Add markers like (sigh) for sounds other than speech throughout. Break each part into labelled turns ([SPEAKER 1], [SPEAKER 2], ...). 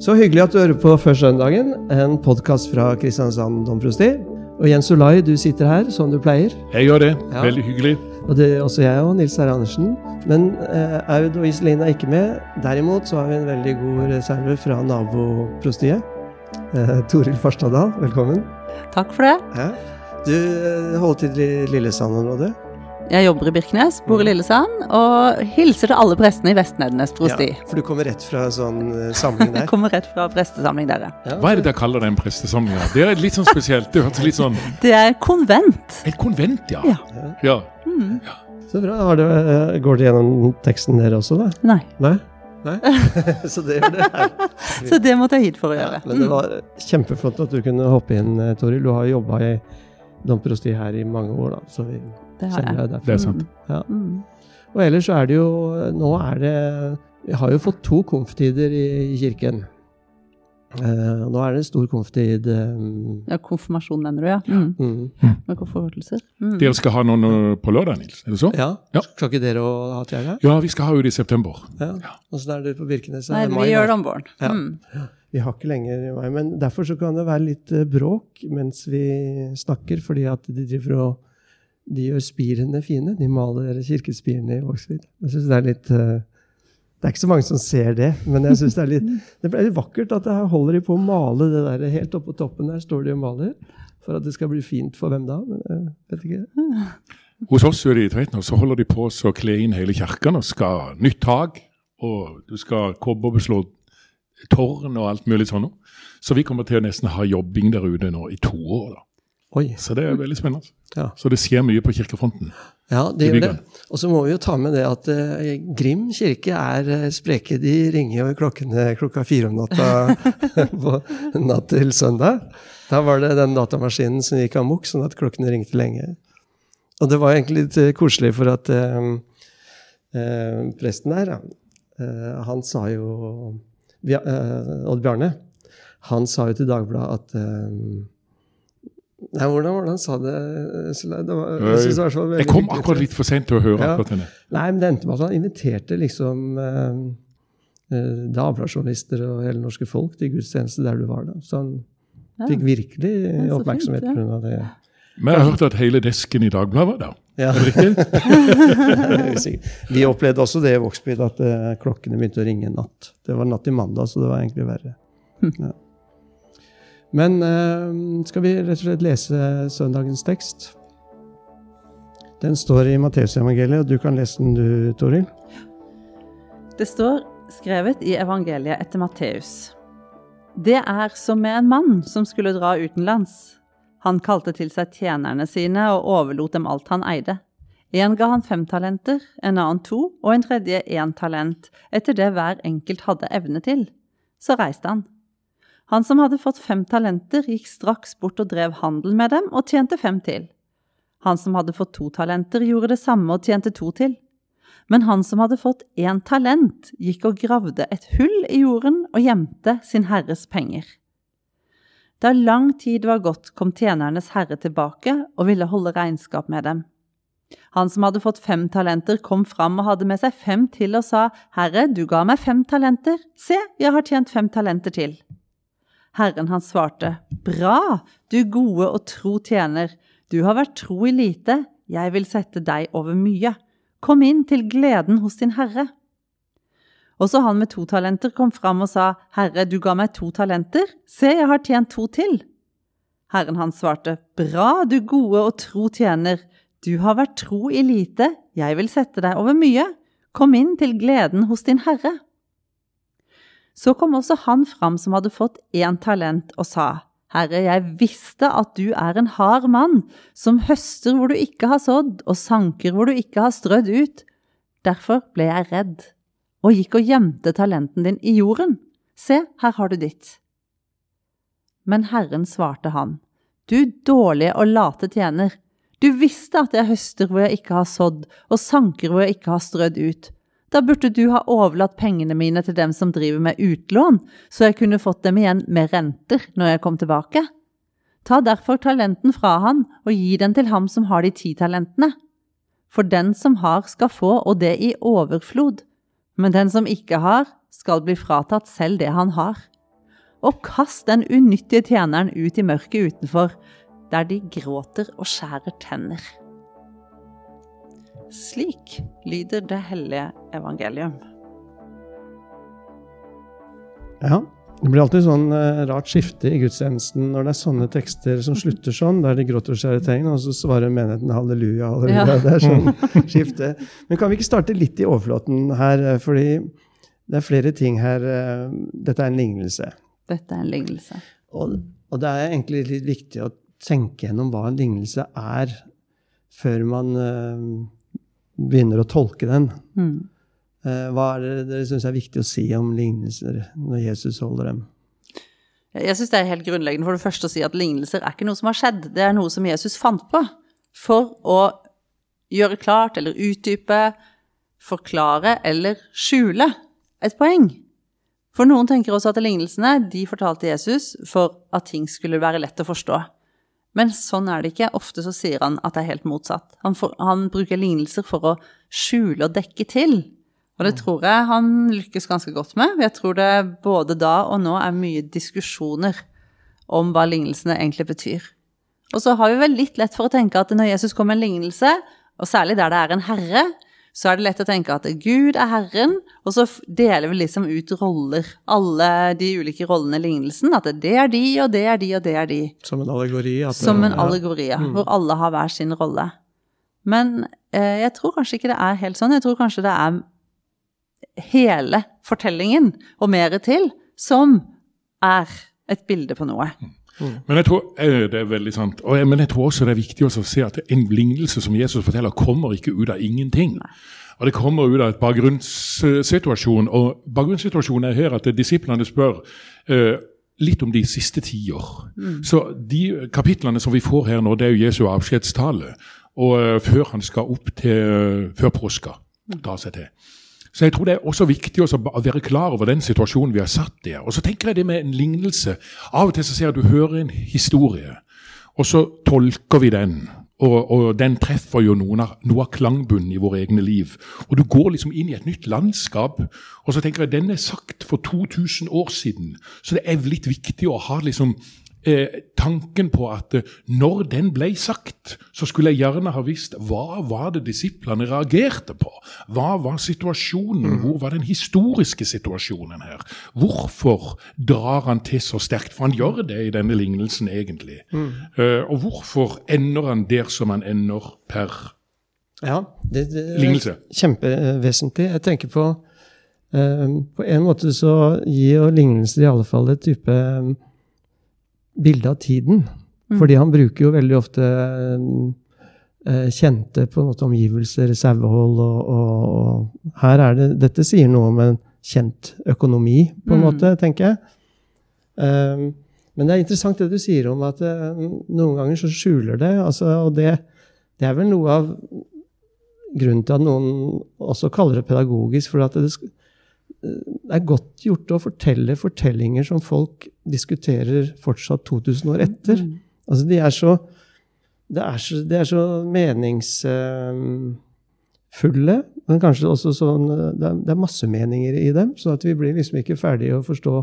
[SPEAKER 1] Så hyggelig at du hører på Før søndagen, en podkast fra Kristiansand domprosti. Og Jens Olai, du sitter her som du pleier.
[SPEAKER 2] Jeg gjør det.
[SPEAKER 1] Ja.
[SPEAKER 2] Veldig hyggelig.
[SPEAKER 1] Og det er også jeg og Nils Herre Andersen. Men eh, Aud og Iselin er ikke med. Derimot så har vi en veldig god reserve fra naboprostiet. Eh, Toril Farstadal, velkommen.
[SPEAKER 3] Takk for det.
[SPEAKER 1] Ja. Du eh, holder til i Lillesand-området.
[SPEAKER 3] Jeg jobber i Birkenes, bor i Lillesand, og hilser til alle prestene i Vestnedenes prosti.
[SPEAKER 1] Ja, for du kommer rett fra sånn eh, samling der. (laughs)
[SPEAKER 3] Kommer rett fra prestesamling, der,
[SPEAKER 1] Ja.
[SPEAKER 2] Hva er det dere kaller den prestesamlinga? Det er litt sånn spesielt. Det hørtes litt sånn (laughs)
[SPEAKER 3] Det er konvent.
[SPEAKER 2] Et konvent, ja.
[SPEAKER 3] Ja.
[SPEAKER 2] ja.
[SPEAKER 3] Mm.
[SPEAKER 1] Så bra. Har det, eh, går dere gjennom teksten dere også, da?
[SPEAKER 3] Nei,
[SPEAKER 1] Nei? Nei? (laughs) så det gjør det her.
[SPEAKER 3] så det måtte jeg hit for å gjøre.
[SPEAKER 1] Men det
[SPEAKER 3] Mm.
[SPEAKER 1] var kjempeflott at du kunne hoppe inn, eh, Toril. Du har jobba i domprosti her i mange år, da. Så vi
[SPEAKER 3] Det har
[SPEAKER 1] kjenner
[SPEAKER 3] jeg.
[SPEAKER 1] deg
[SPEAKER 2] Det er sant.
[SPEAKER 1] Ja.
[SPEAKER 3] Mm.
[SPEAKER 1] Og ellers så er det jo Nå er det Vi har jo fått to konftider i, kirken. Uh, nå er det en stor konftid. Um...
[SPEAKER 3] Ja, konfirmasjon, mener du, ja? Mm.
[SPEAKER 1] mm.
[SPEAKER 3] Med konfirmantelser. Mm.
[SPEAKER 2] Dere skal ha noen uh, på lørdag, Nils? Er det så?
[SPEAKER 1] Ja.
[SPEAKER 2] Ja.
[SPEAKER 1] Skal ikke dere ha til helga?
[SPEAKER 2] Ja, vi skal ha det i september.
[SPEAKER 1] Ja. Åssen er det på Birkenes?
[SPEAKER 3] Nei,
[SPEAKER 1] mai,
[SPEAKER 3] vi gjør det om våren.
[SPEAKER 1] Ja. Vi har ikke lenger i mai, men derfor så kan det være litt eh, bråk mens vi snakker, fordi at de driver og de gjør spirene fine. De maler kirkespirene i Vågsvid. Jeg synes det er litt eh, Det er ikke så mange som ser det, men jeg syns det er litt det ble vakkert at her holder de på å male det der helt oppe på toppen der står de og maler. For at det skal bli fint for hvem da? Men jeg vet ikke.
[SPEAKER 2] Hos oss i Tveitner, så holder de på å kle inn hele kirken og skal nytt tak. Og du skal kobberbeslå tårn og alt mulig sånn. Så vi kommer til å nesten ha jobbing der ute nå i to år. da.
[SPEAKER 1] Oi.
[SPEAKER 2] Så det er veldig spennende.
[SPEAKER 1] Ja.
[SPEAKER 2] Så det skjer mye på kirkefronten.
[SPEAKER 1] Ja, det gjør det. Og så må vi jo ta med det at eh, Grim kirke er eh, spreke. De ringer jo klokkene klokka fire om natta (laughs) på natt til søndag. Da var det den datamaskinen som gikk amok, sånn at klokkene ringte lenge. Og det var egentlig litt eh, koselig, for at eh, eh, presten der, eh, han sa jo Odd Bjarne, han sa jo til Dagbladet at eh, Nei, hvordan var det han sa det? Det var, jeg, det var veldig
[SPEAKER 2] Jeg kom akkurat litt for seint til å høre
[SPEAKER 1] Ja.
[SPEAKER 2] akkurat denne.
[SPEAKER 1] Nei, men det endte med at han inviterte liksom eh, eh, Dagbladet-journalister og hele norske folk til gudstjeneste der du var. da. Så han
[SPEAKER 3] Ja.
[SPEAKER 1] fikk virkelig
[SPEAKER 3] Ja,
[SPEAKER 1] oppmerksomhet pga. det.
[SPEAKER 2] Men jeg har hørt at hele desken i Dagbladet var der.
[SPEAKER 1] Ja. (laughs) Vi opplevde også det i Vågsbygd, at uh, klokkene begynte å ringe natt. Det var natt til mandag, så det var egentlig verre. Ja. Men uh, skal vi rett og slett lese søndagens tekst? Den står i Matteusevangeliet, og du kan lese den du, Toril.
[SPEAKER 3] Det står skrevet i evangeliet etter Matteus. Det er som med en mann som skulle dra utenlands. Han kalte til seg tjenerne sine og overlot dem alt han eide. En ga han fem talenter, en annen to og en tredje én talent, etter det hver enkelt hadde evne til. Så reiste han. Han som hadde fått fem talenter, gikk straks bort og drev handel med dem og tjente fem til. Han som hadde fått to talenter, gjorde det samme og tjente to til. Men han som hadde fått én talent, gikk og gravde et hull i jorden og gjemte sin herres penger. Da lang tid var gått, kom tjenernes herre tilbake og ville holde regnskap med dem. Han som hadde fått fem talenter, kom fram og hadde med seg fem til og sa, Herre, du ga meg fem talenter, se, jeg har tjent fem talenter til. Herren hans svarte, Bra, du gode og tro tjener, du har vært tro i lite, jeg vil sette deg over mye. Kom inn til gleden hos din herre. Også han med to talenter kom fram og sa, Herre, du ga meg to talenter, se, jeg har tjent to til. Herren hans svarte, Bra, du gode og tro tjener, du har vært tro i lite, jeg vil sette deg over mye. Kom inn til gleden hos din herre. Så kom også han fram som hadde fått én talent, og sa, Herre, jeg visste at du er en hard mann, som høster hvor du ikke har sådd, og sanker hvor du ikke har strødd ut. Derfor ble jeg redd, og gikk og gjemte talenten din i jorden. Se, her har du ditt. Men Herren svarte han, Du dårlige og late tjener, du visste at jeg høster hvor jeg ikke har sådd, og sanker hvor jeg ikke har strødd ut. Da burde du ha overlatt pengene mine til dem som driver med utlån, så jeg kunne fått dem igjen med renter når jeg kom tilbake. Ta derfor talenten fra han og gi den til ham som har de ti talentene. For den som har skal få, og det i overflod. Men den som ikke har, skal bli fratatt selv det han har. og kast den unyttige tjeneren ut i mørket utenfor, der de gråter og skjærer tenner. Slik lyder det hellige evangelium.
[SPEAKER 1] Ja. Det blir alltid sånn eh, rart skifte i gudstjenesten når det er sånne tekster som slutter sånn, der de gråter og skjærer tegn, og så svarer menigheten halleluja, halleluja.
[SPEAKER 3] Ja.
[SPEAKER 1] Det er sånn (laughs) skifte. Men kan vi ikke starte litt i overflåten her, eh, fordi det er flere ting her. eh, Dette er en lignelse.
[SPEAKER 3] Dette er en lignelse.
[SPEAKER 1] Og, og det er egentlig litt viktig å tenke gjennom hva en lignelse er, før man uh, begynner å tolke den.
[SPEAKER 3] Mm.
[SPEAKER 1] Eh, hva er det dere syns er viktig å si om lignelser når Jesus holder dem?
[SPEAKER 3] Jeg syns det er helt grunnleggende for det første å si at lignelser er ikke noe som har skjedd, det er noe som Jesus fant på for å gjøre klart eller utdype, forklare eller skjule et poeng. For noen tenker også at lignelsene de fortalte Jesus for at ting skulle være lett å forstå. Men sånn er det ikke. Ofte så sier han at det er helt motsatt. Han, for, han bruker lignelser for å skjule og dekke til. Og det tror jeg han lykkes ganske godt med. Jeg tror det både da og nå er mye diskusjoner om hva lignelsene egentlig betyr. Og så har vi vel litt lett for å tenke at når Jesus kommer med en lignelse, og særlig der det er en herre, så er det lett å tenke at Gud er Herren, og så deler vi liksom ut roller. Alle de ulike rollene i lignelsen. At det er de, og det er de, og det er de.
[SPEAKER 1] Som en allegori?
[SPEAKER 3] Som en
[SPEAKER 1] ja.
[SPEAKER 3] allegori, ja, hvor alle har hver sin rolle. Men eh, jeg tror kanskje ikke det er helt sånn. Jeg tror kanskje det er hele fortellingen, og mer til, som er et bilde på noe.
[SPEAKER 2] Men jeg tror eh, det er veldig sant. Og jeg, men jeg tror også det er viktig også å se at en lignelse som Jesus forteller, kommer ikke ut av ingenting. Og det kommer ut av et bakgrunnssituasjon. Og bakgrunnssituasjonen er her at disiplene spør eh, litt om de siste tiår. Så de kapitlene som vi får her nå, det er jo Jesu avskjedstale. Og eh, før han skal opp til før påska, ta seg til. Så jeg tror det er også viktig også å være klar over den situasjonen vi har satt der. Og så tenker jeg det med en lignelse. Av og til så ser jeg at du hører en historie, og så tolker vi den. Og, og den treffer jo noen av, noe av klangbunnen i våre egne liv. Og du går liksom inn i et nytt landskap, og så tenker jeg den er sagt for 2000 år siden. Så det er litt viktig å ha liksom eh, tanken på at eh, når den ble sagt, så skulle jeg gjerne ha visst hva var det disiplene reagerte på? Hva var situasjonen? Hvor var den historiske situasjonen her? Hvorfor drar han til så sterkt? For han gjør det i denne lignelsen, egentlig. Eh, og hvorfor ender han der som han ender per
[SPEAKER 1] Ja, det, det er
[SPEAKER 2] Lignelse.
[SPEAKER 1] kjempevesentlig. Jeg tenker på eh, På en måte så gir jo lignelser i alle fall et type eh, bilde av tiden. Fordi han bruker jo veldig ofte eh, kjente på en måte omgivelser, sauehold og, og, og Her er det Dette sier noe om en kjent økonomi, på en
[SPEAKER 3] Mm.
[SPEAKER 1] måte, tenker jeg. Um, men det er interessant det du sier om at eh, noen ganger så skjuler det. Altså, og det, det er vel noe av grunnen til at noen også kaller det pedagogisk. For at det, sk- det er godt gjort å fortelle fortellinger som folk diskuterer fortsatt 2000 år etter. Altså, de er så Det er så, de er så meningsfulle, men kanskje også sånn det er, det er masse meninger i dem, så at vi blir liksom ikke ferdige å forstå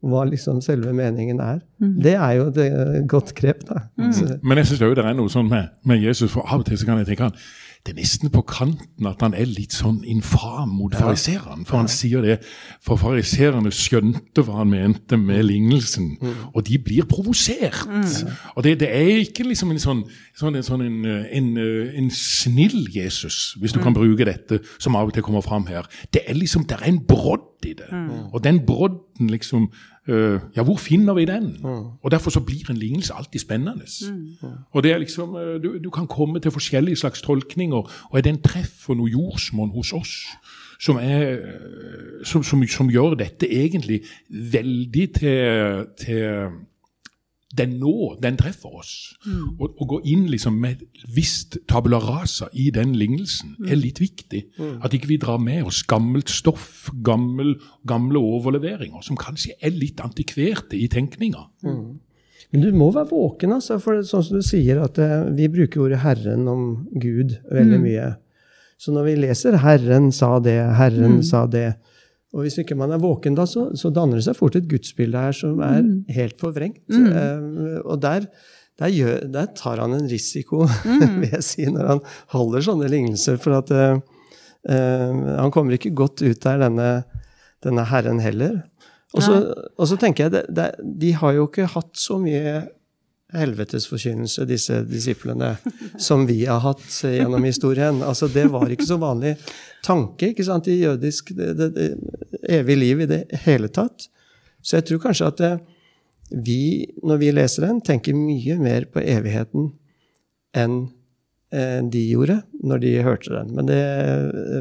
[SPEAKER 1] hva liksom selve meningen er. Det er jo et eh, godt grep, da. Så,
[SPEAKER 2] Men jeg syns det er noe sånn med, med Jesus, for av og til så kan jeg tenke han, det er nesten på kanten at han er litt sånn infam mot fariserene. For han sier det, for fariserene skjønte hva han mente med lignelsen, og de blir provosert. Og det, det er ikke liksom en sånn, sånn, en, sånn en, en, en snill Jesus, hvis du kan bruke dette, som av og til kommer fram her. Det er liksom, det er en brodd i det. Og den brodden liksom Ja, hvor finner vi den? Og derfor så blir en lignelse alltid spennende. Og det er liksom, øh, du, du kan komme til forskjellige slags tolkninger, og er det en treff for noe jordsmonn hos oss som, er, øh, som, som, som gjør dette egentlig veldig til, til den nå, den treffer oss. Og Å gå inn liksom med et visst tabula rasa i den lignelsen er litt viktig. At ikke vi drar med oss gammelt stoff, gammel, gamle overleveringer, som kanskje er litt antikverte i tenkninga.
[SPEAKER 1] Men du må være våken, altså, for sånn som du sier, at eh, vi bruker ordet 'Herren' om Gud veldig mye. Så når vi leser 'Herren sa det', 'Herren sa det', Og hvis ikke man er våken da, så, så danner det seg fort et gudsbilde her som er
[SPEAKER 3] Mm.
[SPEAKER 1] helt forvrengt. Eh, og der, der, gjør, der tar han en risiko, (laughs)
[SPEAKER 3] Mm.
[SPEAKER 1] vil jeg si, når han holder sånne lignelser. For at eh, eh, han kommer ikke godt ut der, denne, denne herren heller. Og så, og så tenker jeg, det, det, de har jo ikke hatt så mye helvetesforkynnelse, disse disiplene, som vi har hatt gjennom historien. Altså, det var ikke så vanlig tanke ikke sant, i jødisk det, det, det, evig liv i det hele tatt. Så jeg tror kanskje at det, vi, når vi leser den, tenker mye mer på evigheten enn eh, de gjorde når de hørte den. Men det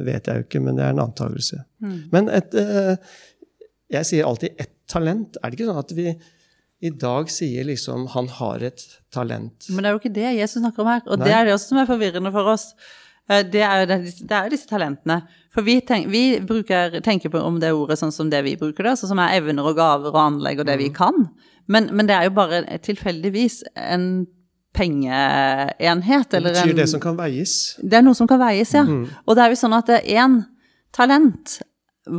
[SPEAKER 1] vet jeg jo ikke, men det er en antakelse. Men et, eh, jeg sier alltid ett talent. Er det ikke sånn at vi i dag sier liksom 'han har et talent'?
[SPEAKER 3] Men det er jo ikke det Jesus snakker om her. Og
[SPEAKER 1] Nei.
[SPEAKER 3] det er det også som er forvirrende for oss. Eh, Det er jo, det, det er disse talentene. For vi, tenk, vi bruker, tenker på om det ordet sånn som det vi bruker det, altså som er evner og gaver og anlegg og det
[SPEAKER 1] Mm.
[SPEAKER 3] vi kan. Men, men det er jo bare tilfeldigvis en pengeenhet.
[SPEAKER 1] Det betyr det som kan veies.
[SPEAKER 3] det er noe som kan veies, ja.
[SPEAKER 1] Mm.
[SPEAKER 3] Og det er jo sånn at én talent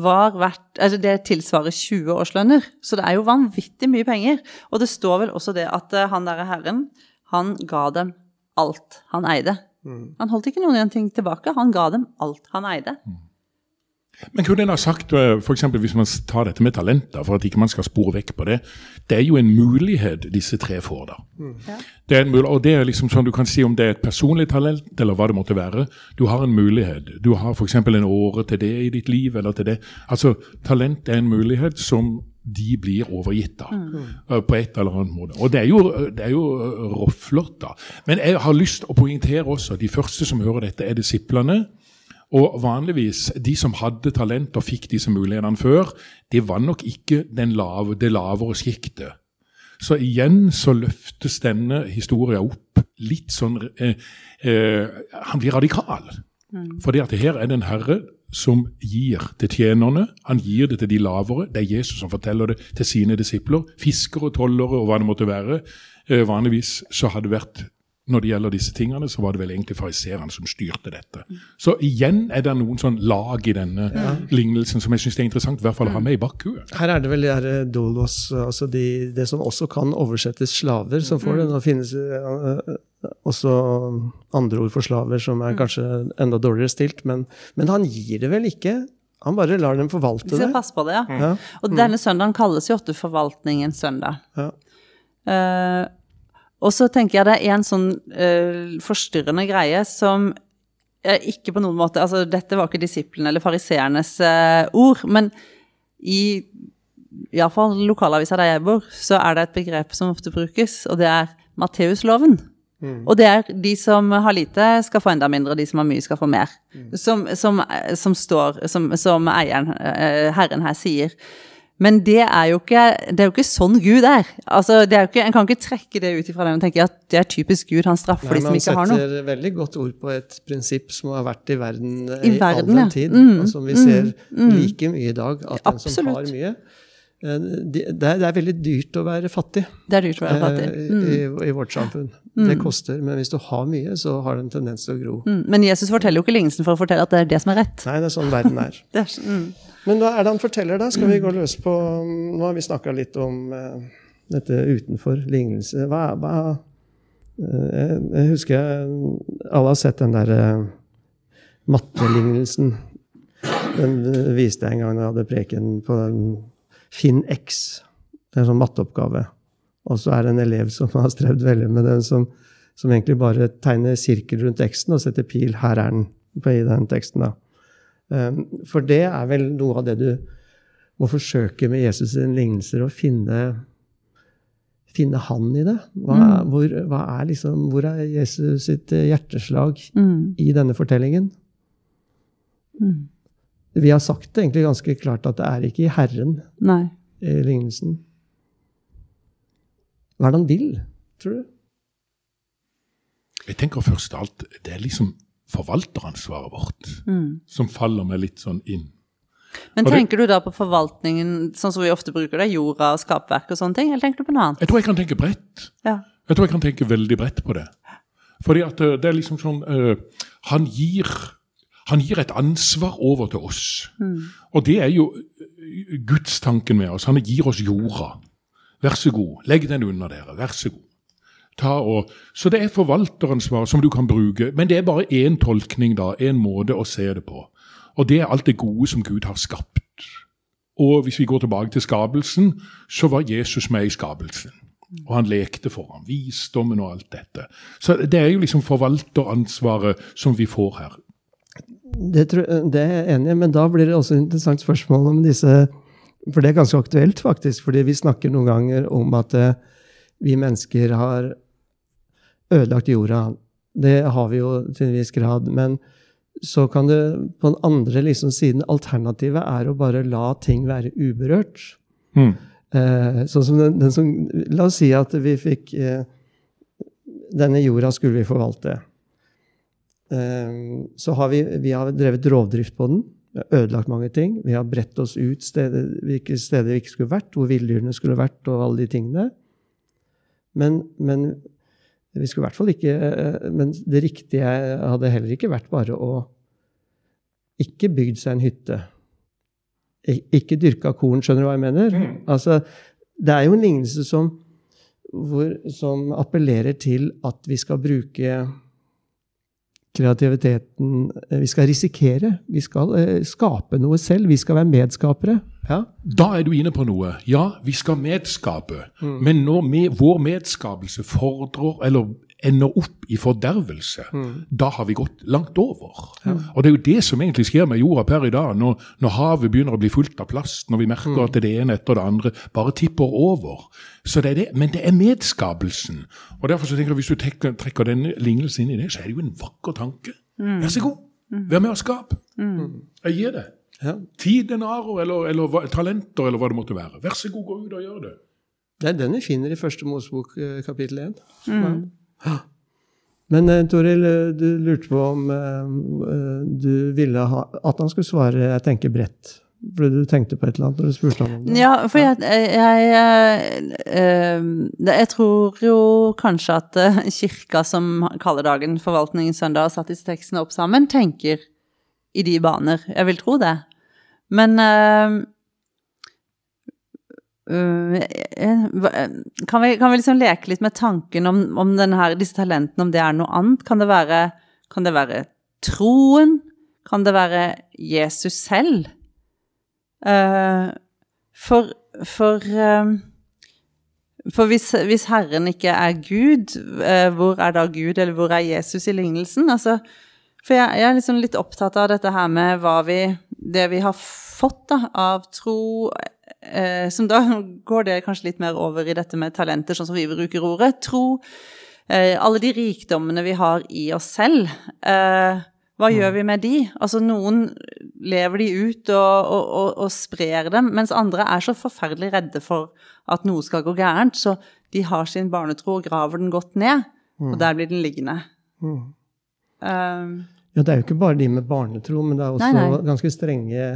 [SPEAKER 3] var verdt altså Det tilsvarer 20 årslønner. Så det er jo vanvittig mye penger. Og det står vel også det at eh, han derre herren, han ga dem alt han eide.
[SPEAKER 1] Mm.
[SPEAKER 3] Han holdt ikke noen ting tilbake. Han ga dem alt han eide.
[SPEAKER 2] Men kunne en ha sagt, eh, for eksempel hvis man tar dette med talenter, for at ikke man skal spore vekk på det, det er jo en mulighet disse tre får da.
[SPEAKER 3] Ja.
[SPEAKER 2] Det er en mulighet, og det er liksom sånn du kan si om det er et personlig talent, eller hva det måtte være. Du har en mulighet. Du har f.eks. en åre til det i ditt liv, eller til det. Altså, talent er en mulighet som de blir overgitt da, Mm. på et eller annet måte. Og det er jo, det er jo eh, råflott da. Men jeg har lyst å poengtere også, de første som hører dette er disiplene, og vanligvis, de som hadde talent og fikk disse mulighetene før, det var nok ikke den lave, det lavere sjiktet. Så igjen så løftes denne historien opp litt sånn eh, eh, Han blir radikal. Fordi at her er det en herre som gir til tjenerne. Han gir det til de lavere. Det er Jesus som forteller det til sine disipler. Fiskere, tollere og hva det måtte være. Eh, vanligvis så hadde det vært når det gjelder disse tingene, så var det vel egentlig fariseerne som styrte dette. Så igjen er det noen sånn lag i denne lignelsen som jeg syns er interessant i hvert fall å ha med i bakhuet.
[SPEAKER 1] Her er det vel de eh, dolos, altså de, det som også kan oversettes slaver, som får det. Nå finnes eh, også andre ord for slaver som er kanskje enda dårligere stilt, men, men han gir det vel ikke? Han bare lar dem forvalte det.
[SPEAKER 3] passe på det, ja.
[SPEAKER 1] Ja.
[SPEAKER 3] Og denne søndagen kalles jo ofte forvaltningens søndag.
[SPEAKER 1] Ja.
[SPEAKER 3] Eh, og så tenker jeg det er en sånn uh, forstyrrende greie som ikke på noen måte Altså, dette var ikke disiplene eller fariseernes uh, ord, men i iallfall lokalavisa der jeg bor, så er det et begrep som ofte brukes, og det er Matteusloven. Og det er de som har lite, skal få enda mindre, de som har mye, skal få mer. Som, som, som står, som, som eieren, eh, herren her, sier. Men det er jo ikke, det er jo ikke sånn Gud er. Altså, det er jo ikke, en kan ikke trekke det ut ifra det og tenke at det er typisk Gud, han straffer
[SPEAKER 1] Nei,
[SPEAKER 3] de som ikke har noe.
[SPEAKER 1] setter veldig godt ord på et prinsipp som har vært i verden
[SPEAKER 3] I
[SPEAKER 1] i, all
[SPEAKER 3] ja.
[SPEAKER 1] den tid,
[SPEAKER 3] Mm,
[SPEAKER 1] og som vi ser
[SPEAKER 3] mm.
[SPEAKER 1] like mye i dag. At den som har mye eh, det er, det er veldig dyrt å være fattig
[SPEAKER 3] Det er dyrt å være fattig.
[SPEAKER 1] eh,
[SPEAKER 3] Mm.
[SPEAKER 1] i, i vårt samfunn. Det koster, men hvis du har mye, så har det en tendens til å gro.
[SPEAKER 3] Mm. Men Jesus forteller jo ikke lignelsen for å fortelle at det er det som er rett.
[SPEAKER 1] Nei, det er sånn verden er. (laughs)
[SPEAKER 3] Det er, mm.
[SPEAKER 1] Men hva er det han forteller, da? Skal vi gå løs på Nå har vi snakka litt om eh, dette utenfor lignelse. Hva, hva eh, jeg, husker jeg, alle har sett den der eh, mattelignelsen. Den eh, viste jeg en gang da jeg hadde preken på Finn X. Det er en sånn matteoppgave. Og så er det en elev som har strevd veldig med den, som, som egentlig bare tegner sirkel rundt teksten og setter pil. Her er den på i den teksten, da. Um, For det er vel noe av det du må forsøke med Jesus' sine lignelser, å finne, finne han i det. Hva, hvor, hva er liksom, hvor er Jesus sitt eh, hjerteslag
[SPEAKER 3] Mm.
[SPEAKER 1] i denne fortellingen?
[SPEAKER 3] Mm.
[SPEAKER 1] Vi har sagt det egentlig ganske klart at det er ikke i Herren
[SPEAKER 3] Nei.
[SPEAKER 1] i lignelsen. Hva er det han vil, tror du?
[SPEAKER 2] Jeg tenker først og alt, det er liksom forvalteransvaret vårt
[SPEAKER 3] Mm.
[SPEAKER 2] som faller meg litt sånn inn.
[SPEAKER 3] Men
[SPEAKER 2] Og det-
[SPEAKER 3] tenker du da på forvaltningen sånn som vi ofte bruker det, jorda og skapverk og sånne ting, eller tenker du på noe annet?
[SPEAKER 2] Jeg tror jeg kan tenke bredt.
[SPEAKER 3] Ja.
[SPEAKER 2] Jeg tror jeg kan tenke veldig bredt på det. Fordi at eh, det er liksom sånn uh, han, gir, han gir et ansvar over til oss. Og det er jo gudstanken med oss. Han gir oss jorda. Vær så god, legg den under dere. Vær så god. Og, så det er forvalteransvar som du kan bruke, men det er bare én tolkning, da, én måte å se det på. Og det er alt det gode som Gud har skapt. Og hvis vi går tilbake til skapelsen, så var Jesus med i skapelsen. Og han lekte for ham, visdommen og alt dette. Så det er jo liksom forvalteransvaret som vi får her.
[SPEAKER 1] Det, tror, det er jeg enig i, men da blir det også et interessant spørsmål om disse For det er ganske aktuelt, faktisk. fordi vi snakker noen ganger om at eh, vi mennesker har ødelagt jorda. Det har vi jo til en viss grad. Men så kan det på den andre liksom, siden Alternativet er å bare la ting være uberørt.
[SPEAKER 2] Mm.
[SPEAKER 1] Eh, sånn som den, den, som La oss si at vi fikk eh, Denne jorda skulle vi forvalte. Eh, så har vi, vi har drevet rovdrift på den. Vi har ødelagt mange ting. Vi har bredt oss ut steder, hvilke steder vi ikke skulle vært, hvor villdyrene skulle vært, og alle de tingene. Men, men vi skulle i hvert fall ikke eh, Men det riktige hadde heller ikke vært bare å ikke bygd seg en hytte. Ikke dyrka korn, skjønner du hva jeg mener?
[SPEAKER 2] Mm.
[SPEAKER 1] Altså, det er jo en lignelse som, hvor, som appellerer til at vi skal bruke kreativiteten Vi skal risikere. Vi skal eh, skape noe selv. Vi skal være medskapere. Ja.
[SPEAKER 2] Da er du inne på noe. Ja, vi skal medskape. Men når med, vår medskapelse fordrer eller ender opp i fordervelse, da har vi gått langt over. Og det er jo det som egentlig skjer med jorda per i dag, når, når havet begynner å bli fullt av plast, når vi merker at det ene etter det andre bare tipper over. Så det er det, men det er medskapelsen. Og derfor så tenker jeg Hvis du trekker, trekker denne lignelsen inn i det, så er det jo en vakker tanke. Vær så god, vær med og skap. Jeg gir det.
[SPEAKER 1] Ja.
[SPEAKER 2] Tid, denarer eller, eller talenter, eller hva det måtte være. Vær så god, gå ut og gjør det.
[SPEAKER 1] Det er den vi finner i første Mosebok eh, kapittel 1. Ja. Men eh, Toril, eh, du lurte på om eh, du ville ha, at han skulle svare 'jeg tenker bredt'. Fordi du tenkte på et eller annet når du spurte ham om det.
[SPEAKER 3] Ja, for jeg, jeg, eh, jeg tror jo kanskje at kirka, som kaller dagen forvaltningens søndag, har satt disse tekstene opp sammen, tenker i de baner. Jeg vil tro det. Men eh, øh, eh, hva- kan, vi, kan vi liksom leke litt med tanken om, om her, disse talentene, om det er noe annet? Kan det være, kan det være troen? Kan det være Jesus selv? Eh, for for, eh, for hvis, hvis Herren ikke er Gud, eh, hvor er da Gud, eller hvor er Jesus i lignelsen? Altså, for jeg, jeg er liksom litt opptatt av dette her med hva vi Det vi har fått da, av tro eh, Som da (laughs) går det kanskje litt mer over i dette med talenter, sånn som vi bruker ordet. Tro. Eh, alle de rikdommene vi har i oss selv. Eh, hva gjør vi med de? Altså Noen lever de ut og, og, og, og sprer dem, mens andre er så forferdelig redde for at noe skal gå gærent, så de har sin barnetro og graver den godt ned, og der blir den liggende.
[SPEAKER 1] Mm.
[SPEAKER 3] Um,
[SPEAKER 1] Ja, det er jo ikke bare de med barnetro, men det er også
[SPEAKER 3] Nei, nei.
[SPEAKER 1] ganske strenge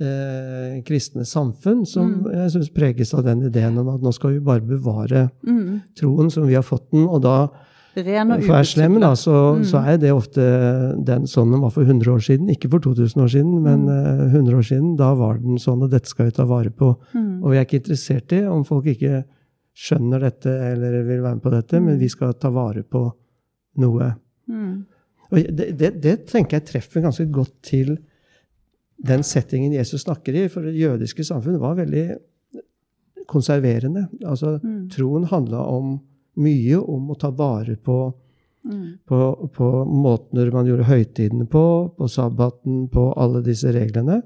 [SPEAKER 1] eh, kristne samfunn som
[SPEAKER 3] Mm.
[SPEAKER 1] jeg synes preges av den ideen om at nå skal vi bare bevare
[SPEAKER 3] mm,
[SPEAKER 1] troen som vi har fått den. Og da,
[SPEAKER 3] ren og
[SPEAKER 1] være slem, da, så,
[SPEAKER 3] Mm.
[SPEAKER 1] så er det ofte den sånn den var for 100 år siden. Ikke for 2000 år siden, men
[SPEAKER 3] Mm.
[SPEAKER 1] eh, 100 år siden. Da var den sånn, og dette skal vi ta vare på.
[SPEAKER 3] Mm.
[SPEAKER 1] Og vi er ikke interessert i om folk ikke skjønner dette eller vil være med på dette, men vi skal ta vare på noe.
[SPEAKER 3] Mm.
[SPEAKER 1] Og det, det, det tenker jeg treffer ganske godt til den settingen Jesus snakker i. For det jødiske samfunn var veldig konserverende. Altså,
[SPEAKER 3] Mm.
[SPEAKER 1] Troen handla om mye om å ta vare på,
[SPEAKER 3] Mm.
[SPEAKER 1] på, på måter man gjorde høytidene på, på sabbaten, på alle disse reglene.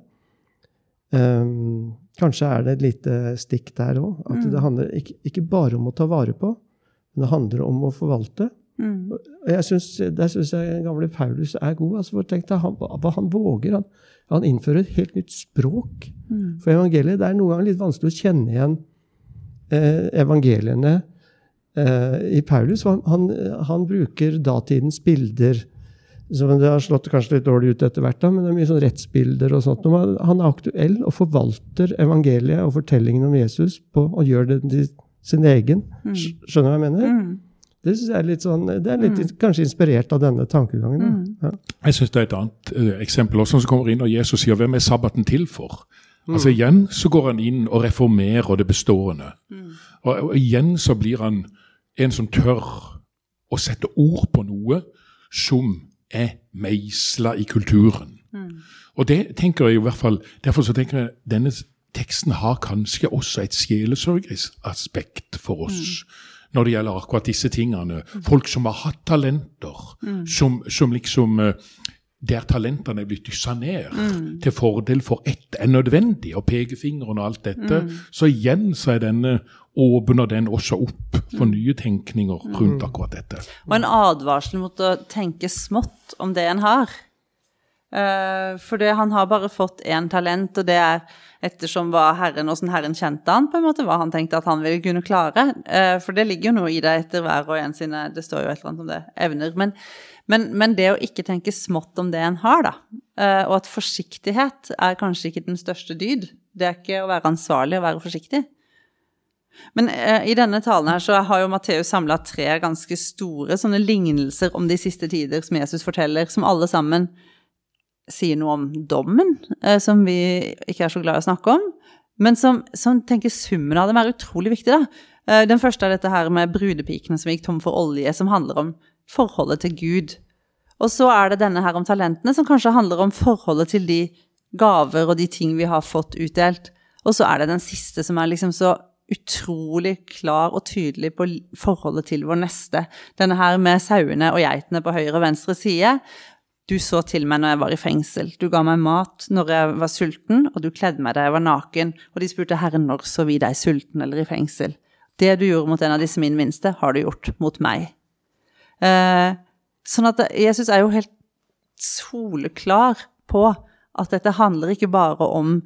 [SPEAKER 1] Um, kanskje er det et lite stikk der òg. At
[SPEAKER 3] Mm.
[SPEAKER 1] det handler ikke, ikke bare om å ta vare på, men det handler om å forvalte.
[SPEAKER 3] Mm.
[SPEAKER 1] Og jeg synes, Der syns jeg gamle Paulus er god. Altså, for tenk deg, han, hva han våger. Han, han innfører et helt nytt språk
[SPEAKER 3] Mm.
[SPEAKER 1] for evangeliet. Det er noen ganger litt vanskelig å kjenne igjen eh, evangeliene eh, i Paulus. Han, han, han bruker datidens bilder. Som det har slått kanskje litt dårlig ut etter hvert, da, men det er mye sånn rettsbilder og sånt. Han er aktuell og forvalter evangeliet og fortellingen om Jesus på, og gjør det til sin egen. Sk- Skjønner du hva jeg mener?
[SPEAKER 3] Mm.
[SPEAKER 1] Det synes jeg er litt sånn, det er litt kanskje inspirert av denne tankegangen.
[SPEAKER 3] Mm.
[SPEAKER 1] Ja.
[SPEAKER 2] Jeg synes Det er et annet uh, eksempel også som kommer inn når Jesus sier 'Hvem er sabbaten til for?' Altså Igjen så går han inn og reformerer det bestående. Og, og igjen så blir han en som tør å sette ord på noe som er meisla i kulturen. Og det tenker jeg i hvert fall, Derfor så tenker jeg denne teksten har kanskje også et sjelesørgeraspekt for oss. Når det gjelder akkurat disse tingene. Folk som har hatt talenter, som, som liksom eh, der talentene er blitt dyssa ned til fordel for ett er nødvendig, og pekefingeren og alt dette. Så igjen så er denne åpner den også opp for nye tenkninger rundt akkurat dette.
[SPEAKER 3] Og en advarsel mot å tenke smått om det en har. Uh, for det, han har bare fått én talent, og det er ettersom hva Herren, åssen Herren kjente han, på en måte, hva han tenkte at han ville kunne klare. Uh, for det ligger jo noe i det etter hver og en sine Det står jo et eller annet om det. Evner. Men, men, men det å ikke tenke smått om det en har, da, uh, og at forsiktighet er kanskje ikke den største dyd. Det er ikke å være ansvarlig å være forsiktig. Men eh, i denne talen her så har jo Matteus samla tre ganske store sånne lignelser om de siste tider som Jesus forteller, som alle sammen sier noe om dommen, eh, som vi ikke er så glad i å snakke om. Men som, som tenker summen av dem er utrolig viktig. da. Eh, den første er dette her med brudepikene som gikk tom for olje, som handler om forholdet til Gud. Og så er det denne her om talentene, som kanskje handler om forholdet til de gaver og de ting vi har fått utdelt. Og så er det den siste som er liksom så utrolig klar og tydelig på forholdet til vår neste. Denne her med sauene og geitene på høyre og venstre side. Du så til meg når jeg var i fengsel. Du ga meg mat når jeg var sulten, og du kledde meg da jeg var naken. Og de spurte Herre, når så vi deg sulten eller i fengsel. Det du gjorde mot en av disse min minste, har du gjort mot meg. Eh, sånn at Jesus er jo helt soleklar på at dette handler ikke bare om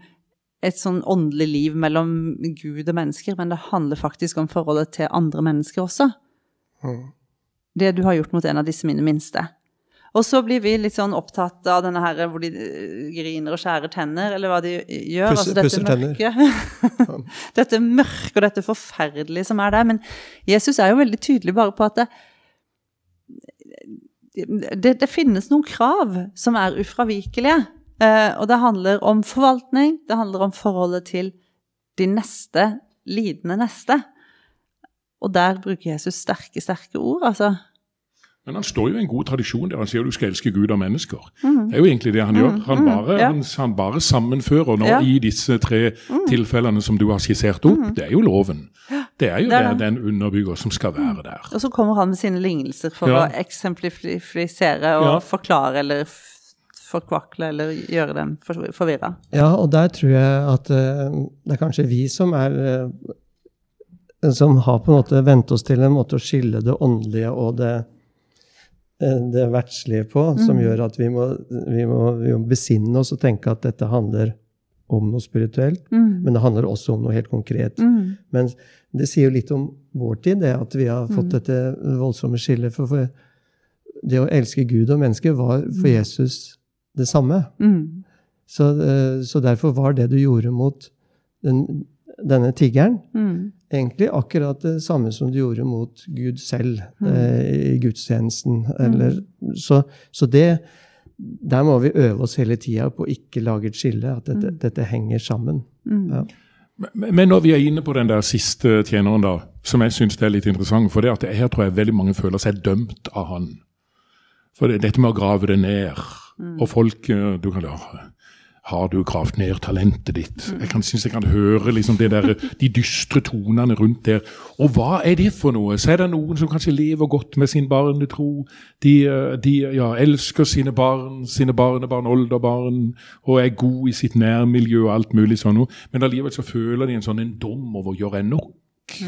[SPEAKER 3] et sånn åndelig liv mellom Gud og mennesker, men det handler faktisk om forholdet til andre mennesker også.
[SPEAKER 1] Mm.
[SPEAKER 3] Det du har gjort mot en av disse mine minste. Og så blir vi litt sånn opptatt av denne her hvor de eh, griner og skjærer tenner, eller hva de gjør.
[SPEAKER 1] Pusser-
[SPEAKER 3] altså dette mørket. (laughs) dette mørket og dette forferdelige som er der. Men Jesus er jo veldig tydelig bare på at det, det, det finnes noen krav som er ufravikelige. Eh, og det handler om forvaltning, det handler om forholdet til de neste, lidende neste. Og der bruker Jesus sterke, sterke ord, altså.
[SPEAKER 2] Men han står jo i en god tradisjon der han sier du skal elske Gud og mennesker. Det er jo egentlig det han gjør. Han bare,
[SPEAKER 3] ja.
[SPEAKER 2] han, han bare sammenfører nå
[SPEAKER 3] Ja.
[SPEAKER 2] i disse tre tilfellene som du har skissert opp. Det er jo loven. Det er jo
[SPEAKER 3] Det er
[SPEAKER 2] den underbygger som skal være der.
[SPEAKER 3] Og så kommer han med sine lignelser for
[SPEAKER 2] Ja.
[SPEAKER 3] å eksemplifisere og
[SPEAKER 2] Ja.
[SPEAKER 3] forklare eller forkvakle eller gjøre dem forvirra.
[SPEAKER 1] Ja, og der tror jeg at uh, det er kanskje vi som er uh, Som har på en måte vent oss til en måte å skille det åndelige og det, det verdslige på, som gjør at vi må, vi, må, vi må besinne oss og tenke at dette handler om noe spirituelt, men det handler også om noe helt konkret. Men det sier jo litt om vår tid, det at vi har fått dette voldsomme skillet. For, for det å elske Gud og mennesket var for Jesus det samme.
[SPEAKER 3] Mm.
[SPEAKER 1] Så, eh, så derfor var det du gjorde mot den, denne tiggeren,
[SPEAKER 3] Mm.
[SPEAKER 1] Egentlig akkurat det samme som du gjorde mot Gud selv eh, i gudstjenesten. Eller, så, så det Der må vi øve oss hele tida på å ikke lage et skille, at dette, dette henger sammen. Ja.
[SPEAKER 2] Men men når vi er inne på den der siste tjeneren, da, som jeg syns er litt interessant For det at her tror jeg veldig mange føler seg dømt av han. For det, dette med å grave det ned Og folk eh, du kan, ja, Har du gravd ned talentet ditt? Jeg kan synes jeg kan høre liksom der, de dystre tonene rundt der. Og hva er det for noe? Så er det noen som kanskje lever godt med sin barnetro. De, eh, de ja, elsker sine barn, sine barnebarn, oldebarn, og er gode i sitt nærmiljø og alt mulig sånn. Men allikevel så føler de en sånn en dom over gjør jeg nok?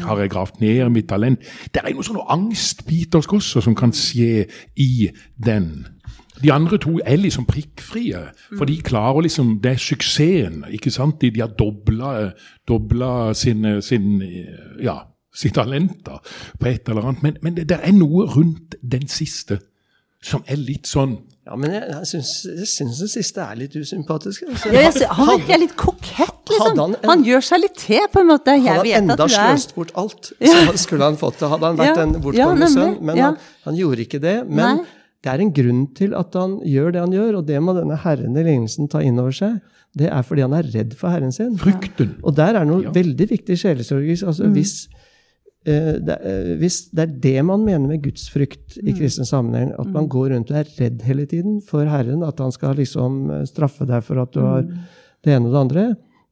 [SPEAKER 2] Har jeg gravd ned mitt talent? Det er noe sånn angstbitersk også som kan skje i den. De andre to er liksom prikkfrie, for de klarer liksom Det er suksessen. ikke sant? De, de har dobla, dobla sine, sin, ja, sitt talent da, på et eller annet. Men, men det, det er noe rundt den siste som er litt sånn
[SPEAKER 1] Ja, men jeg, jeg, syns, jeg syns den siste er litt usympatisk. Altså.
[SPEAKER 3] Ja, jeg ser- han virker litt kokett, liksom.
[SPEAKER 1] Hadde han
[SPEAKER 3] Han, gjør seg litt til, på en måte. Jeg
[SPEAKER 1] Hadde han enda sløst bort alt, så skulle han fått det. Hadde han vært
[SPEAKER 3] Ja,
[SPEAKER 1] en bortkommen sønn. Men
[SPEAKER 3] ja.
[SPEAKER 1] han, han gjorde ikke det. Men
[SPEAKER 3] Nei.
[SPEAKER 1] Det er en grunn til at han gjør det han gjør, og det må denne herren i lignelsen ta inn over seg. det er fordi han er redd for Herren sin.
[SPEAKER 2] Frykten.
[SPEAKER 1] Og der er noe
[SPEAKER 2] Ja.
[SPEAKER 1] veldig viktig sjelesorgisk. Altså, hvis, eh, det, er- hvis det er det man mener med gudsfrykt i kristen sammenheng, at man går rundt og er redd hele tiden for Herren, at han skal liksom eh, straffe deg for at du har det ene og det andre,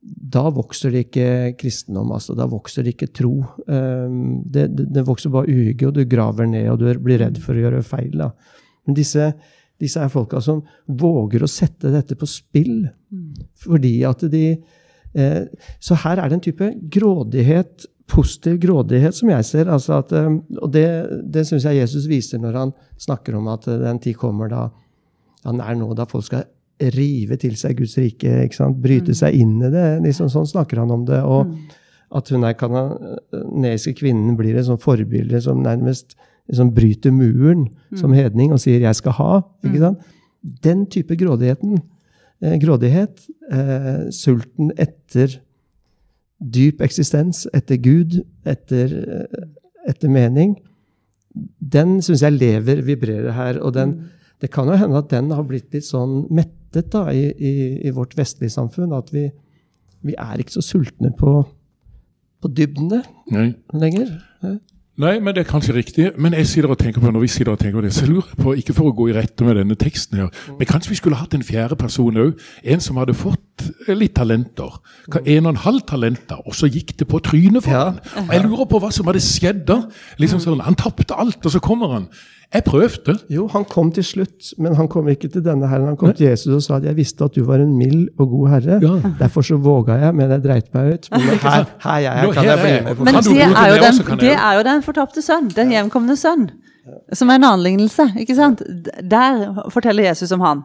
[SPEAKER 1] da vokser det ikke kristendom. altså Da vokser det ikke tro. Um, det, det, det vokser bare uhygge, og du graver ned, og du blir redd for å gjøre feil. da. Men disse, disse er folka som våger å sette dette på spill. Fordi at de eh, Så her er det en type grådighet, positiv grådighet, som jeg ser. altså at, eh, Og det, det syns jeg Jesus viser når han snakker om at eh, den tid kommer da han er nå da folk skal rive til seg Guds rike, ikke sant? bryte seg inn i det. liksom Sånn snakker han om det. Og at hun der kanadiske kvinnen blir et sånt forbilde som nærmest liksom bryter muren som hedning og sier 'jeg skal ha'. ikke sant? Den type grådigheten, eh, grådighet, eh, sulten etter dyp eksistens, etter Gud, etter, eh, etter mening, den syns jeg lever, vibrerer her. Og den, det kan jo hende at den har blitt litt sånn mettet da, i, i, i vårt vestlige samfunn. At vi, vi er ikke så sultne på, på dybdene
[SPEAKER 2] Nei.
[SPEAKER 1] lenger.
[SPEAKER 2] Nei, men det er kanskje riktig. Men jeg sitter og tenker på når vi sitter og tenker på det, så lurer jeg på, ikke for å gå i rette med denne teksten her, men kanskje vi skulle hatt en fjerde person òg. En som hadde fått litt talenter. En og en halv talenter, og så gikk det på trynet for
[SPEAKER 1] Ja.
[SPEAKER 2] han. Og jeg lurer på hva som hadde skjedd da. Liksom sånn, Han tapte alt, og så kommer han. Jeg prøvde.
[SPEAKER 1] Jo, han kom til slutt, men han kom ikke til denne herren. Han kom til Jesus og sa at 'jeg visste at du var en mild og god herre'.
[SPEAKER 2] Ja.
[SPEAKER 1] Derfor så våga jeg, men jeg dreit meg ut. Men her, her jeg er, kan jeg bli med på
[SPEAKER 3] Men det er, jo den, det er jo den fortapte sønn, den hjemkomne sønn, som er en annen lignelse. ikke sant? Der forteller Jesus om han.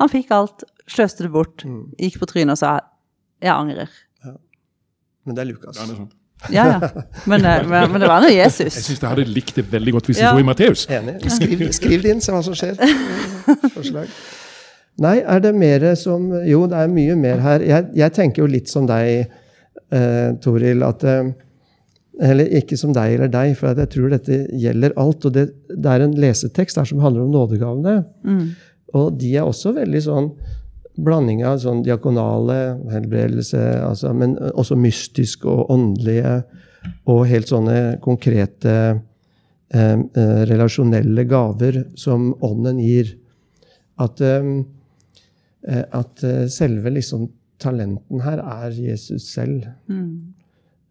[SPEAKER 3] Han fikk alt, sløste det bort, gikk på trynet og sa 'jeg angrer'.
[SPEAKER 1] Men det er Lukas.
[SPEAKER 2] Ja, det er sant.
[SPEAKER 3] Ja, ja. Men, eh, men, men det var nå Jesus.
[SPEAKER 2] Jeg syns jeg hadde likt det veldig godt hvis det
[SPEAKER 3] Ja.
[SPEAKER 2] sto i Matteus.
[SPEAKER 1] Skriv, skriv det inn, se hva som skjer. Forslag. Nei, er det mer som Jo, det er mye mer her. Jeg, jeg tenker jo litt som deg, eh, Toril, at eh, Eller ikke som deg eller deg, for jeg tror dette gjelder alt. Og det, det er en lesetekst der som handler om nådegavene. Og de er også veldig sånn blanding av sånn diakonale helbredelse, altså, men også mystiske og åndelige, og helt sånne konkrete eh, eh, relasjonelle gaver som ånden gir. At, eh, eh, at eh, selve liksom talenten her er Jesus selv.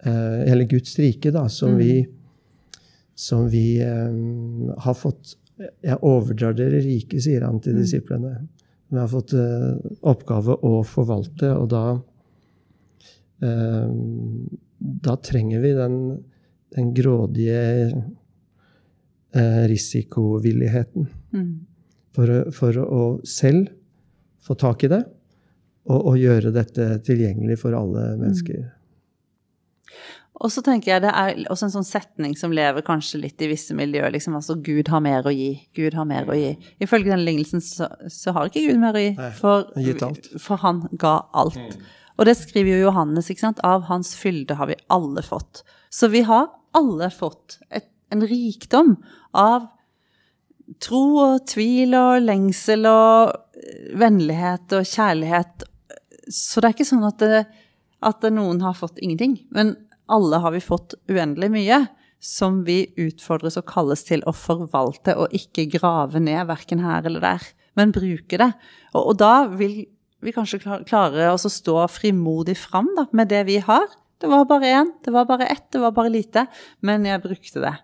[SPEAKER 1] Eh, eller Guds rike, da, som vi, som vi har fått Jeg overdrar dere rike, sier han til disiplene. Vi har fått eh, oppgave å forvalte, og da eh, Da trenger vi den, den grådige eh, risikovilligheten for, å- for å selv få tak i det og, og gjøre dette tilgjengelig for alle mennesker.
[SPEAKER 3] Og så tenker jeg det er også en sånn setning som lever kanskje litt i visse miljøer. liksom altså Gud har mer å gi. Gud har mer å gi. Ifølge den lignelsen så, så har ikke Gud mer å gi, for, for han ga alt. Og det skriver jo Johannes, ikke sant. Av hans fylde har vi alle fått. Så vi har alle fått et, en rikdom av tro og tvil og lengsel og eh, vennlighet og kjærlighet. Så det er ikke sånn at, det, at noen har fått ingenting. Men alle har vi fått uendelig mye som vi utfordres og kalles til å forvalte og ikke grave ned, verken her eller der, men bruke det. Og, og da vil vi kanskje klare oss å stå frimodig fram da, med det vi har. Det var bare én, det var bare ett, det var bare lite, men jeg brukte det.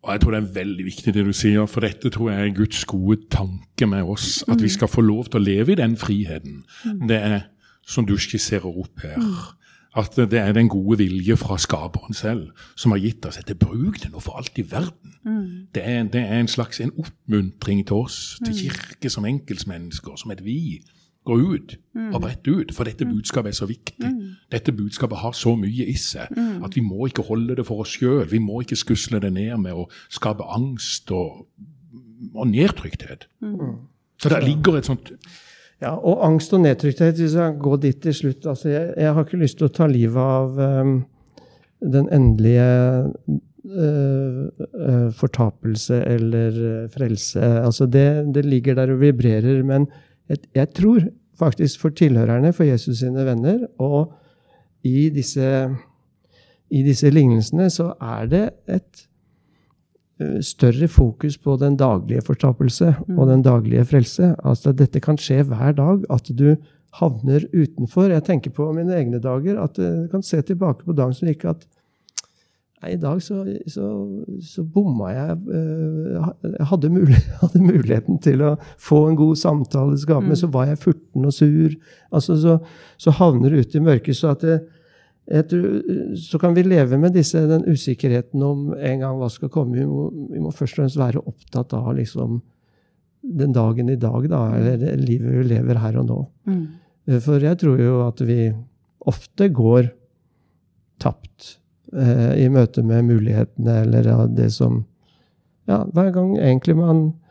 [SPEAKER 2] Og jeg tror det er veldig viktig det du sier, for dette tror jeg er Guds gode tanke med oss. At vi skal få lov til å leve i den friheten. Det er som du skisserer opp her. At det er den gode vilje fra skaperen selv som har gitt oss dette. Bruk det nå for alt i verden. Det, er, det er en slags en oppmuntring til oss, til kirke som enkeltmennesker, som et vi. Gå ut og brett ut, for dette budskapet er så viktig. Dette budskapet har så mye i seg at vi må ikke holde det for oss sjøl. Vi må ikke skusle det ned med å skape angst og, og nedtrykthet. Så der ligger et sånt
[SPEAKER 1] Ja, og angst og nedtrykthet, hvis jeg går dit til slutt altså jeg, jeg har ikke lyst til å ta livet av um, den endelige uh, uh, fortapelse eller uh, frelse. Altså det, det ligger der og vibrerer, men jeg, jeg tror faktisk for tilhørerne, for Jesus sine venner. Og i disse, i disse lignelsene så er det et eh, større fokus på den daglige fortapelse og den daglige frelse. Altså Dette kan skje hver dag. At du havner utenfor. Jeg tenker på mine egne dager. At du kan se tilbake på dagen som gikk at Nei, I dag så, så, så bomma jeg. eh, Jeg hadde, mulig, (laughs) hadde, muligheten til å få en god samtale, skape, men så var jeg furten og sur. Altså, så, så havner du ute i mørket. Så, at det, tror- så kan vi leve med disse, den usikkerheten om en gang hva skal komme. Vi må, vi må først og fremst være opptatt av liksom, den dagen i dag, da, eller livet vi lever her og nå.
[SPEAKER 3] Mm.
[SPEAKER 1] Eh, For jeg tror jo at vi ofte går tapt eh, i møte med mulighetene eller ja, det som Ja, hver gang egentlig man eh,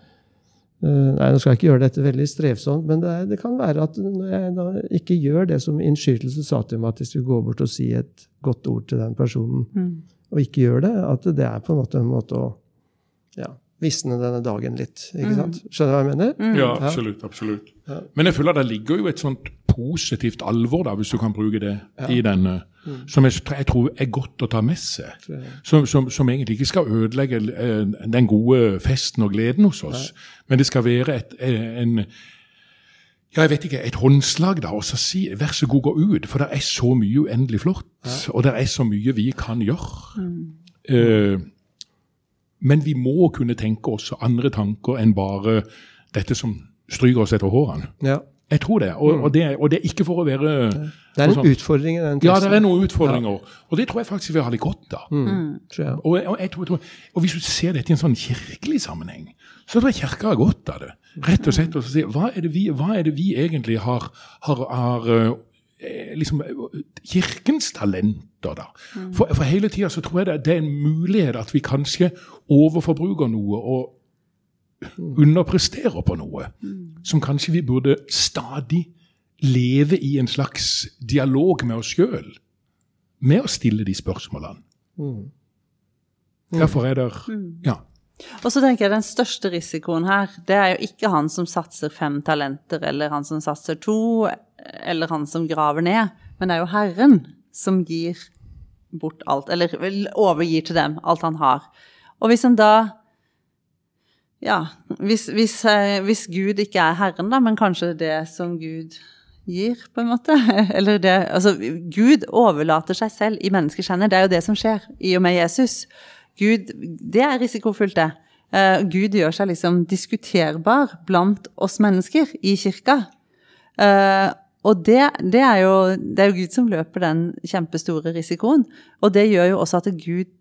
[SPEAKER 1] Nei, nå skal jeg ikke gjøre dette veldig strevsomt, men det, er, det kan være at når jeg da ikke gjør det som innskytelse sa til meg, at jeg skulle gå bort og si et godt ord til den personen,
[SPEAKER 3] Mm.
[SPEAKER 1] og ikke gjør det, at det er på en måte en måte å ja, visne denne dagen litt. ikke sant? Skjønner du hva jeg mener?
[SPEAKER 2] Ja, absolutt. absolutt.
[SPEAKER 1] Ja.
[SPEAKER 2] Men jeg føler det ligger jo et sånt positivt alvor, da, hvis du kan bruke det,
[SPEAKER 1] Ja.
[SPEAKER 2] i denne, som jeg, jeg tror er godt å ta med seg. Som, som, som egentlig ikke skal ødelegge eh, den gode festen og gleden hos oss. Men det skal være et, eh, en ja, jeg vet ikke, et håndslag, da, og så si vær så god, gå ut. For det er så mye uendelig flott, og det er så mye vi kan gjøre. Eh, men vi må kunne tenke også andre tanker enn bare dette som stryker oss etter hårene.
[SPEAKER 1] Ja.
[SPEAKER 2] Jeg tror det, og, og, det, og det er ikke for å være
[SPEAKER 1] Det er en
[SPEAKER 2] sånn-
[SPEAKER 1] utfordring i den
[SPEAKER 2] Ja, det er noen utfordringer, og det tror jeg faktisk vi har litt godt av.
[SPEAKER 1] Mm.
[SPEAKER 2] Og, og, jeg tror, jeg tror, og hvis du ser dette i en sånn kirkelig sammenheng, så tror jeg kirka har godt av det. Rett og slett å si hva er det vi, hva er det vi egentlig har, har, har eh, liksom, eh, Kirkens talenter, da. For, for hele tida så tror jeg det, det er en mulighet at vi kanskje overforbruker noe og underpresterer på noe. Som kanskje vi burde stadig leve i en slags dialog med oss sjøl. Med å stille de spørsmålene.
[SPEAKER 1] Mm.
[SPEAKER 2] Derfor er det Ja.
[SPEAKER 3] Og så tenker jeg den største risikoen her, det er jo ikke han som satser fem talenter, eller han som satser to, eller han som graver ned, men det er jo Herren som gir bort alt, eller overgir til dem alt han har. Og hvis han da Ja, hvis, hvis, eh, hvis Gud ikke er Herren, da, men kanskje det som Gud gir, på en måte. (laughs) Eller det Altså, Gud overlater seg selv i menneskeskjennet. Det er jo det som skjer i og med Jesus. Gud Det er risikofullt, det. Uh, Gud gjør seg liksom diskuterbar blant oss mennesker i kirka. Uh, og det, det, er jo, det er jo Gud som løper den kjempestore risikoen. Og det gjør jo også at Gud,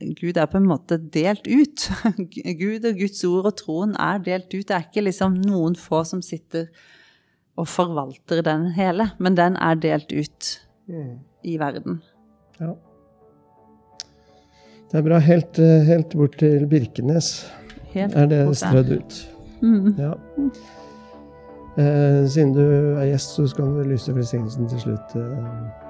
[SPEAKER 3] Gud er på en måte delt ut. (laughs) Gud og Guds ord og troen er delt ut. Det er ikke liksom noen få som sitter og forvalter den hele, men den er delt ut i verden.
[SPEAKER 1] Ja. Det er bra. Helt, eh, helt bort til Birkenes
[SPEAKER 3] Helt
[SPEAKER 1] er det strødd ut.
[SPEAKER 3] Mm.
[SPEAKER 1] Ja. Eh, siden du er gjest, så skal du lyse velsignelsen til slutt. Eh.